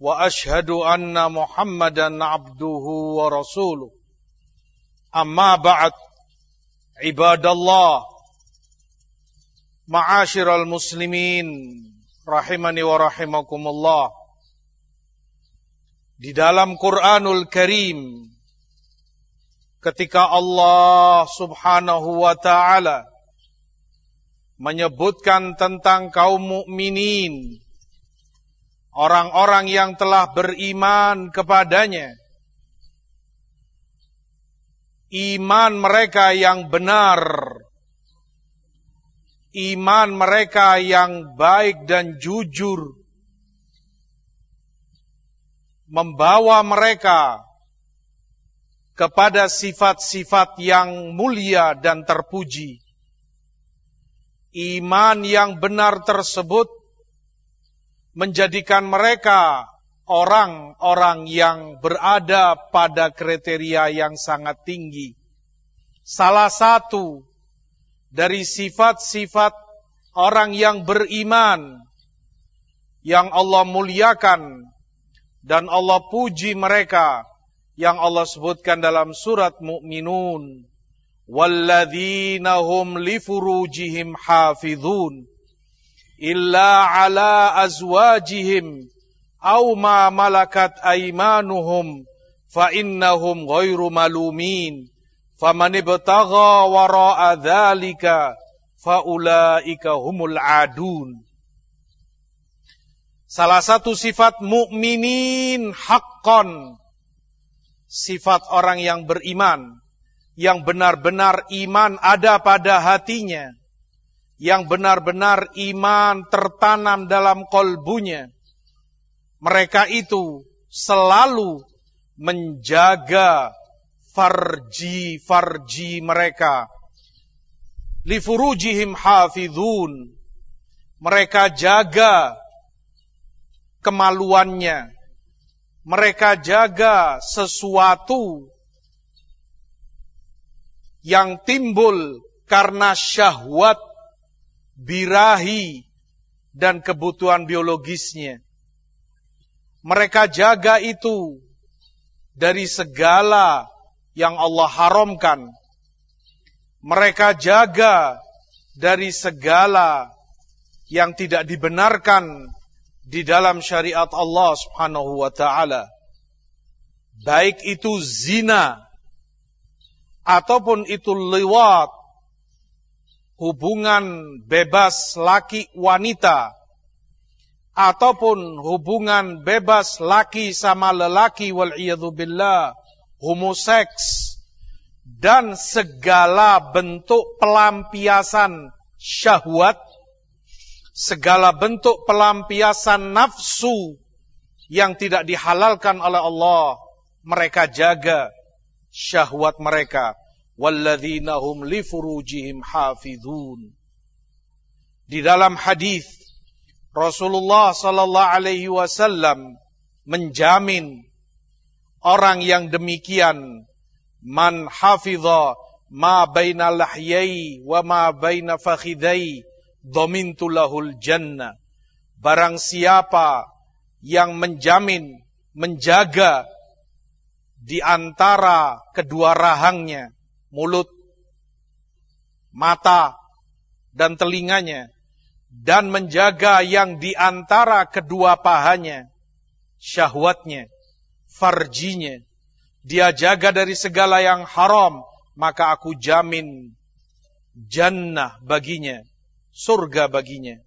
واشهد ان محمدا عبده ورسوله اما بعد عباد الله معاشر المسلمين rahimani wa rahimakumullah di dalam Quranul Karim ketika Allah Subhanahu wa taala menyebutkan tentang kaum mukminin orang-orang yang telah beriman kepadanya. Iman mereka yang benar, iman mereka yang baik dan jujur, membawa mereka kepada sifat-sifat yang mulia dan terpuji. Iman yang benar tersebut menjadikan mereka orang-orang yang berada pada kriteria yang sangat tinggi. Salah satu dari sifat-sifat orang yang beriman yang Allah muliakan dan Allah puji mereka yang Allah sebutkan dalam surat Mukminun walladzina hum li furujihim hafizun illa ala azwajihim aw ma malakat aymanuhum fa innahum ghairu malumin. Faman ibtagha wara'a dzalika faulaika humul adun. Salah satu sifat mukminin haqqan sifat orang yang beriman yang benar-benar iman ada pada hatinya yang benar-benar iman tertanam dalam kolbunya. Mereka itu selalu menjaga farji-farji mereka. Lifurujihim hafidhun. Mereka jaga kemaluannya. Mereka jaga sesuatu yang timbul karena syahwat birahi, dan kebutuhan biologisnya. Mereka jaga itu dari segala yang Allah haramkan. Mereka jaga dari segala yang tidak dibenarkan di dalam syariat Allah Subhanahu wa taala. Baik itu zina ataupun itu lewat hubungan bebas laki wanita ataupun hubungan bebas laki sama lelaki wal billah homoseks dan segala bentuk pelampiasan syahwat segala bentuk pelampiasan nafsu yang tidak dihalalkan oleh Allah mereka jaga syahwat mereka walladzina hum li furujihim hafizun. Di dalam hadis Rasulullah sallallahu alaihi wasallam menjamin orang yang demikian man hafidha ma baina lahyai wa ma baina fakhidai dhamintu lahul jannah barang siapa yang menjamin menjaga di antara kedua rahangnya mulut, mata, dan telinganya, dan menjaga yang di antara kedua pahanya, syahwatnya, farjinya, dia jaga dari segala yang haram, maka aku jamin jannah baginya, surga baginya.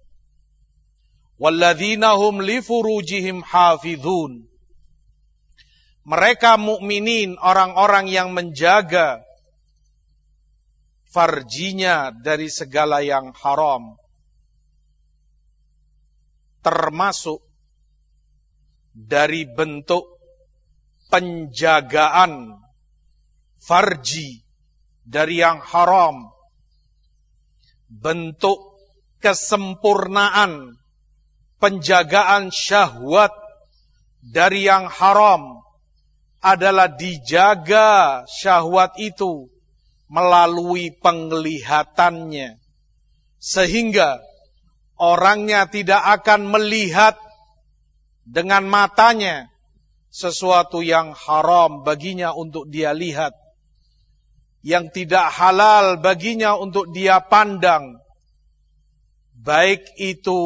Walladzina hum li hafizun. Mereka mukminin orang-orang yang menjaga farjinya dari segala yang haram. Termasuk dari bentuk penjagaan farji dari yang haram, bentuk kesempurnaan penjagaan syahwat dari yang haram adalah dijaga syahwat itu melalui penglihatannya. Sehingga orangnya tidak akan melihat dengan matanya sesuatu yang haram baginya untuk dia lihat. Yang tidak halal baginya untuk dia pandang. Baik itu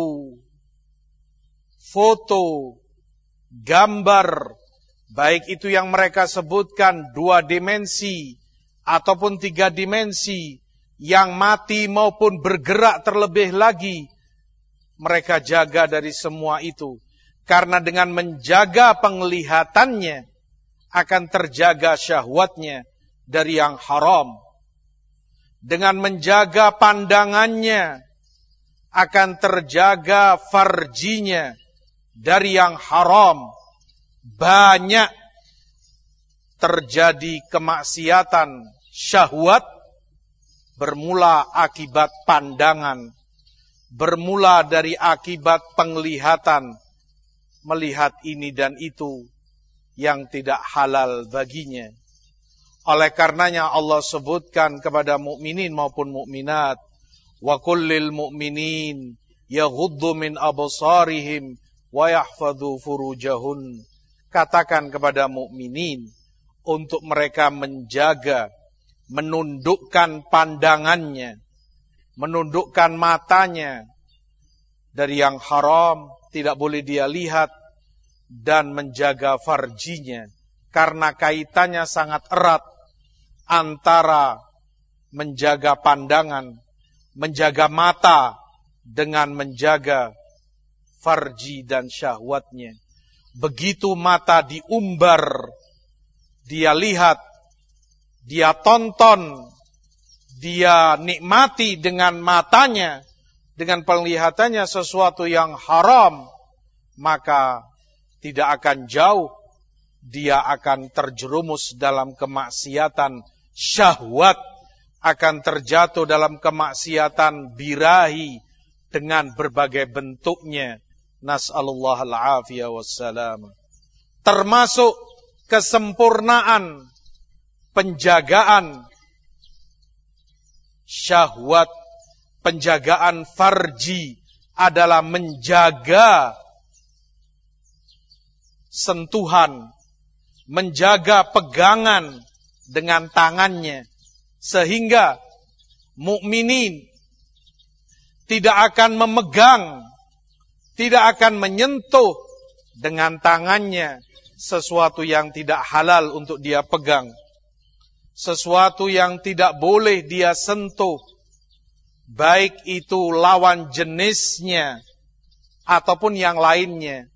foto gambar baik itu yang mereka sebutkan dua dimensi ataupun tiga dimensi yang mati maupun bergerak terlebih lagi mereka jaga dari semua itu. Karena dengan menjaga penglihatannya akan terjaga syahwatnya dari yang haram. Dengan menjaga pandangannya akan terjaga farjinya dari yang haram. Banyak terjadi kemaksiatan syahwat bermula akibat pandangan, bermula dari akibat penglihatan, melihat ini dan itu yang tidak halal baginya. Oleh karenanya Allah sebutkan kepada mukminin maupun mukminat, wa kullil mu'minin yaghuddu min absarihim wa yahfadhu furujahun katakan kepada mukminin untuk mereka menjaga, menundukkan pandangannya, menundukkan matanya dari yang haram, tidak boleh dia lihat dan menjaga farjinya karena kaitannya sangat erat antara menjaga pandangan, menjaga mata dengan menjaga farji dan syahwatnya. Begitu mata diumbar, dia lihat, dia tonton, dia nikmati dengan matanya, dengan penglihatannya sesuatu yang haram, maka tidak akan jauh dia akan terjerumus dalam kemaksiatan syahwat, akan terjatuh dalam kemaksiatan birahi dengan berbagai bentuknya Nas'alullah al-afiyah wassalam. Termasuk kesempurnaan penjagaan syahwat, penjagaan farji adalah menjaga sentuhan, menjaga pegangan dengan tangannya sehingga mukminin tidak akan memegang tidak akan menyentuh dengan tangannya sesuatu yang tidak halal untuk dia pegang. Sesuatu yang tidak boleh dia sentuh. Baik itu lawan jenisnya ataupun yang lainnya.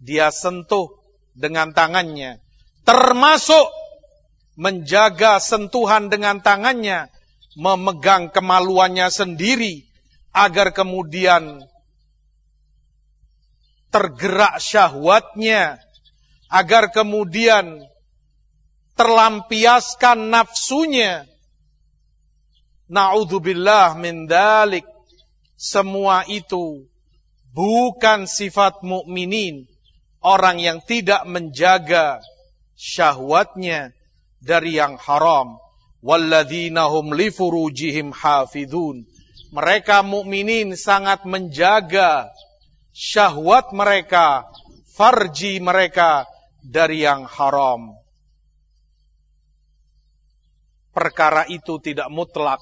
Dia sentuh dengan tangannya. Termasuk menjaga sentuhan dengan tangannya. Memegang kemaluannya sendiri. Agar kemudian tergerak syahwatnya agar kemudian terlampiaskan nafsunya. Naudzubillah min dalik. Semua itu bukan sifat mukminin, orang yang tidak menjaga syahwatnya dari yang haram. Walladzina hum li furujihim hafidun. Mereka mukminin sangat menjaga syahwat mereka, farji mereka dari yang haram. Perkara itu tidak mutlak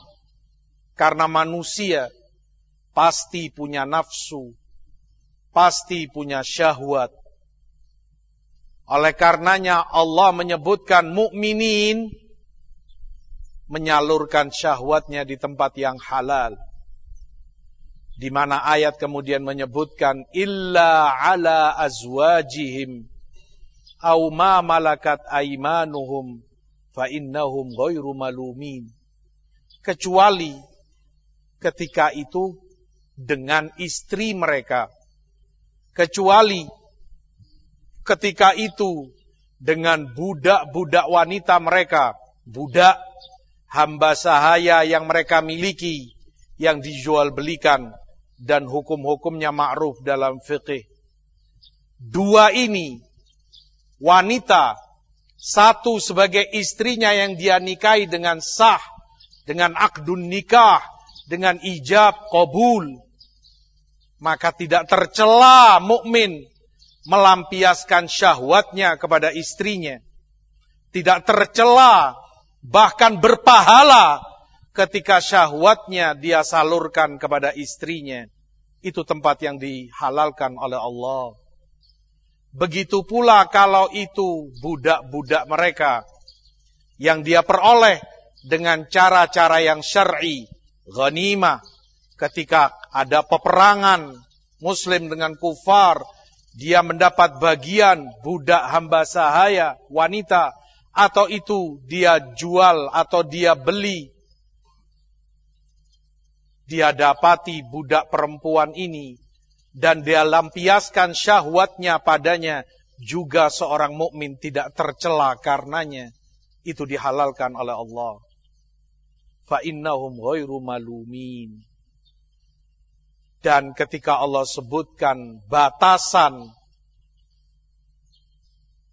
karena manusia pasti punya nafsu, pasti punya syahwat. Oleh karenanya Allah menyebutkan mukminin menyalurkan syahwatnya di tempat yang halal di mana ayat kemudian menyebutkan illa ala azwajihim au ma malakat aimanuhum fa innahum ghairu malumin. Kecuali ketika itu dengan istri mereka. Kecuali ketika itu dengan budak-budak wanita mereka, budak hamba sahaya yang mereka miliki, yang dijual belikan, dan hukum-hukumnya ma'ruf dalam fikih. Dua ini, wanita, satu sebagai istrinya yang dia nikahi dengan sah, dengan akdun nikah, dengan ijab, kabul, maka tidak tercela mukmin melampiaskan syahwatnya kepada istrinya. Tidak tercela, bahkan berpahala ketika syahwatnya dia salurkan kepada istrinya. Itu tempat yang dihalalkan oleh Allah. Begitu pula kalau itu budak-budak mereka yang dia peroleh dengan cara-cara yang syar'i, ghanimah, ketika ada peperangan muslim dengan kufar, dia mendapat bagian budak hamba sahaya, wanita, atau itu dia jual atau dia beli. Dia dapati budak perempuan ini dan dia lampiaskan syahwatnya padanya juga seorang mukmin tidak tercela karenanya itu dihalalkan oleh Allah. Fa innahum ghairu malumin. Dan ketika Allah sebutkan batasan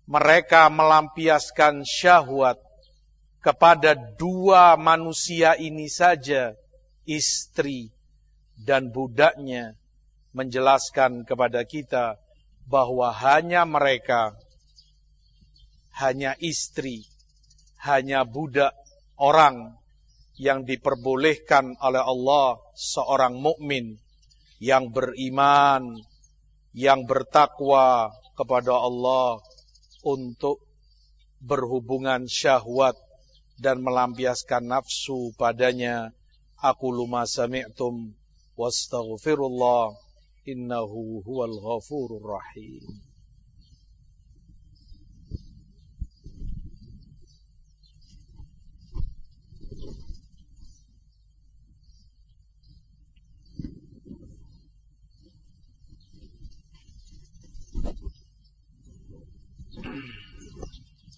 mereka melampiaskan syahwat kepada dua manusia ini saja, istri dan budaknya, menjelaskan kepada kita bahwa hanya mereka, hanya istri, hanya budak orang yang diperbolehkan oleh Allah seorang mukmin yang beriman, yang bertakwa kepada Allah untuk berhubungan syahwat dan melampiaskan nafsu padanya. Aku luma sami'tum wastaghfirullah إنه هو الغفور الرحيم.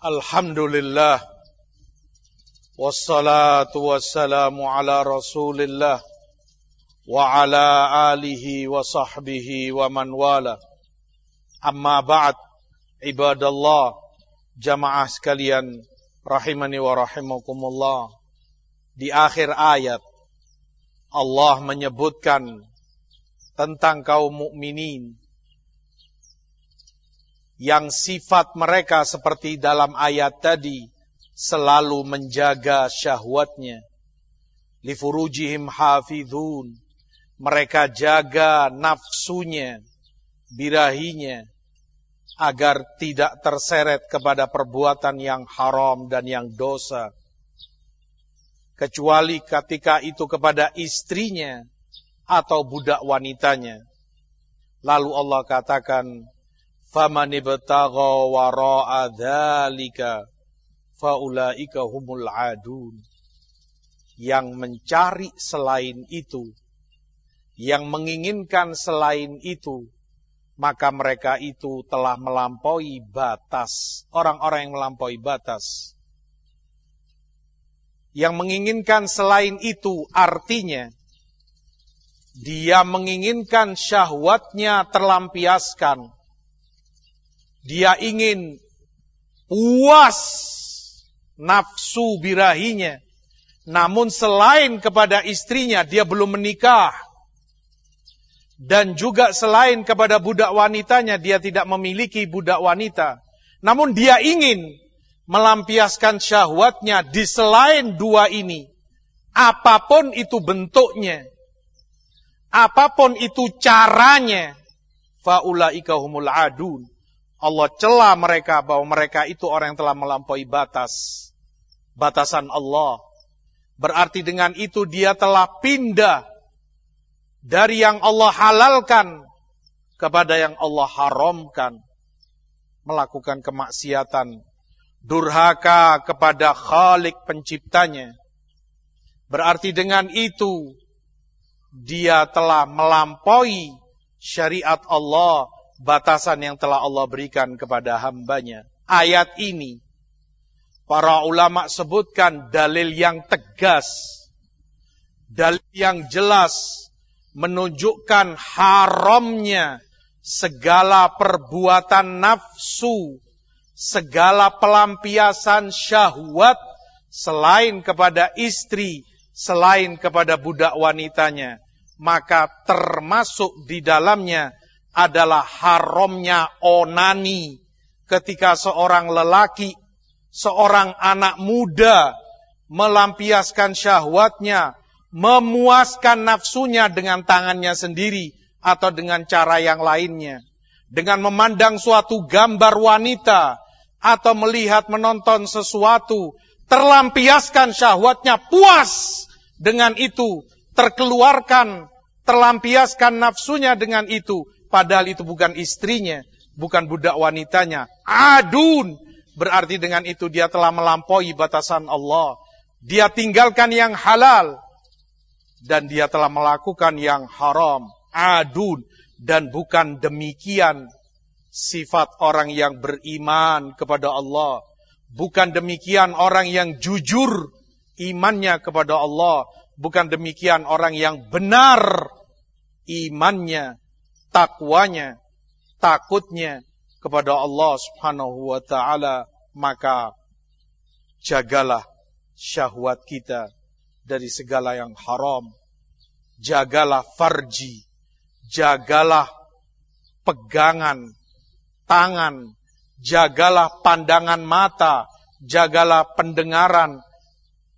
الحمد لله والصلاة والسلام على رسول الله alihi wa sahbihi wa man wala Amma ba'd Ibadallah Jamaah sekalian Rahimani wa rahimakumullah Di akhir ayat Allah menyebutkan Tentang kaum mukminin yang sifat mereka seperti dalam ayat tadi selalu menjaga syahwatnya. Lifurujihim hafidhun. Mereka jaga nafsunya, birahinya, agar tidak terseret kepada perbuatan yang haram dan yang dosa. Kecuali ketika itu kepada istrinya atau budak wanitanya. Lalu Allah katakan, faman ibtagha wara'a dzalika faulaika humul adun yang mencari selain itu yang menginginkan selain itu maka mereka itu telah melampaui batas orang-orang yang melampaui batas yang menginginkan selain itu artinya dia menginginkan syahwatnya terlampiaskan dia ingin puas nafsu birahinya. Namun selain kepada istrinya, dia belum menikah. Dan juga selain kepada budak wanitanya, dia tidak memiliki budak wanita. Namun dia ingin melampiaskan syahwatnya di selain dua ini. Apa pun itu bentuknya. Apa pun itu caranya. Fa'ulaika humul adun Allah celah mereka bahwa mereka itu orang yang telah melampaui batas. Batasan Allah. Berarti dengan itu dia telah pindah dari yang Allah halalkan kepada yang Allah haramkan. Melakukan kemaksiatan. Durhaka kepada khalik penciptanya. Berarti dengan itu dia telah melampaui syariat Allah batasan yang telah Allah berikan kepada hambanya. ayat ini para ulama sebutkan dalil yang tegas, dalil yang jelas menunjukkan haramnya segala perbuatan nafsu, segala pelampiasan syahwat selain kepada istri, selain kepada budak wanitanya, maka termasuk di dalamnya adalah haramnya onani. Ketika seorang lelaki seorang anak muda melampiaskan syahwatnya, memuaskan nafsunya dengan tangannya sendiri atau dengan cara yang lainnya. Dengan memandang suatu gambar wanita atau melihat menonton sesuatu, terlampiaskan syahwatnya puas dengan itu, terkeluarkan, terlampiaskan nafsunya dengan itu, padahal itu bukan istrinya, bukan budak wanitanya. Adun, Berarti dengan itu dia telah melampaui batasan Allah. Dia tinggalkan yang halal. Dan dia telah melakukan yang haram. Adun. Dan bukan demikian sifat orang yang beriman kepada Allah. Bukan demikian orang yang jujur imannya kepada Allah. Bukan demikian orang yang benar imannya, takwanya, takutnya kepada Allah Subhanahu wa taala, maka jagalah syahwat kita dari segala yang haram. Jagalah farji, jagalah pegangan tangan, jagalah pandangan mata, jagalah pendengaran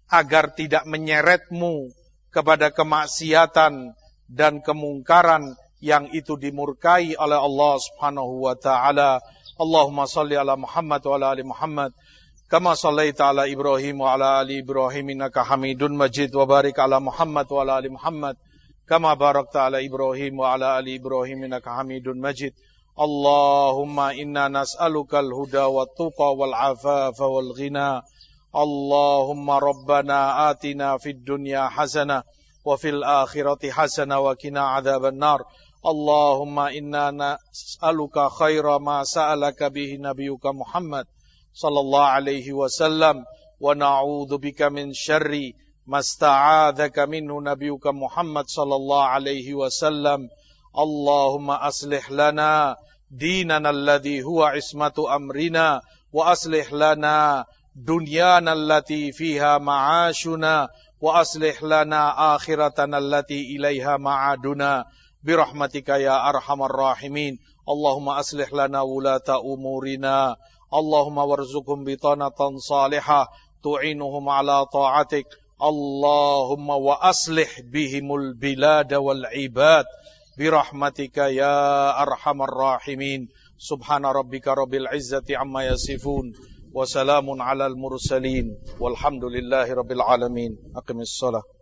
agar tidak menyeretmu kepada kemaksiatan dan kemungkaran yang itu dimurkai oleh Allah Subhanahu wa taala. Allahumma salli ala Muhammad wa ala ali Muhammad kama sallaita ala Ibrahim wa ala ali Ibrahim innaka Hamidun Majid wa barik ala Muhammad wa ala ali Muhammad kama barakta ala Ibrahim wa ala ali Ibrahim innaka Hamidun Majid. Allahumma inna nas'aluka al-huda wa tuqa wal afafa wal ghina. Allahumma rabbana atina fid dunya hasanah wa fil akhirati hasanah wa qina adzaban nar. اللهم إنا نسألك خير ما سألك به نبيك محمد صلى الله عليه وسلم ونعوذ بك من شر ما استعاذك منه نبيك محمد صلى الله عليه وسلم. اللهم أصلح لنا ديننا الذي هو عصمة أمرنا وأصلح لنا دنيانا التي فيها معاشنا وأصلح لنا آخرتنا التي إليها معادنا. برحمتك يا أرحم الراحمين. اللهم أصلح لنا ولاة أمورنا اللهم وارزقهم بطانة صالحة تعينهم على طاعتك. اللهم وأصلح بهم البلاد والعباد. برحمتك يا أرحم الراحمين. سبحان ربك رب العزة عما يصفون وسلام على المرسلين. والحمد لله رب العالمين. أقم الصلاة.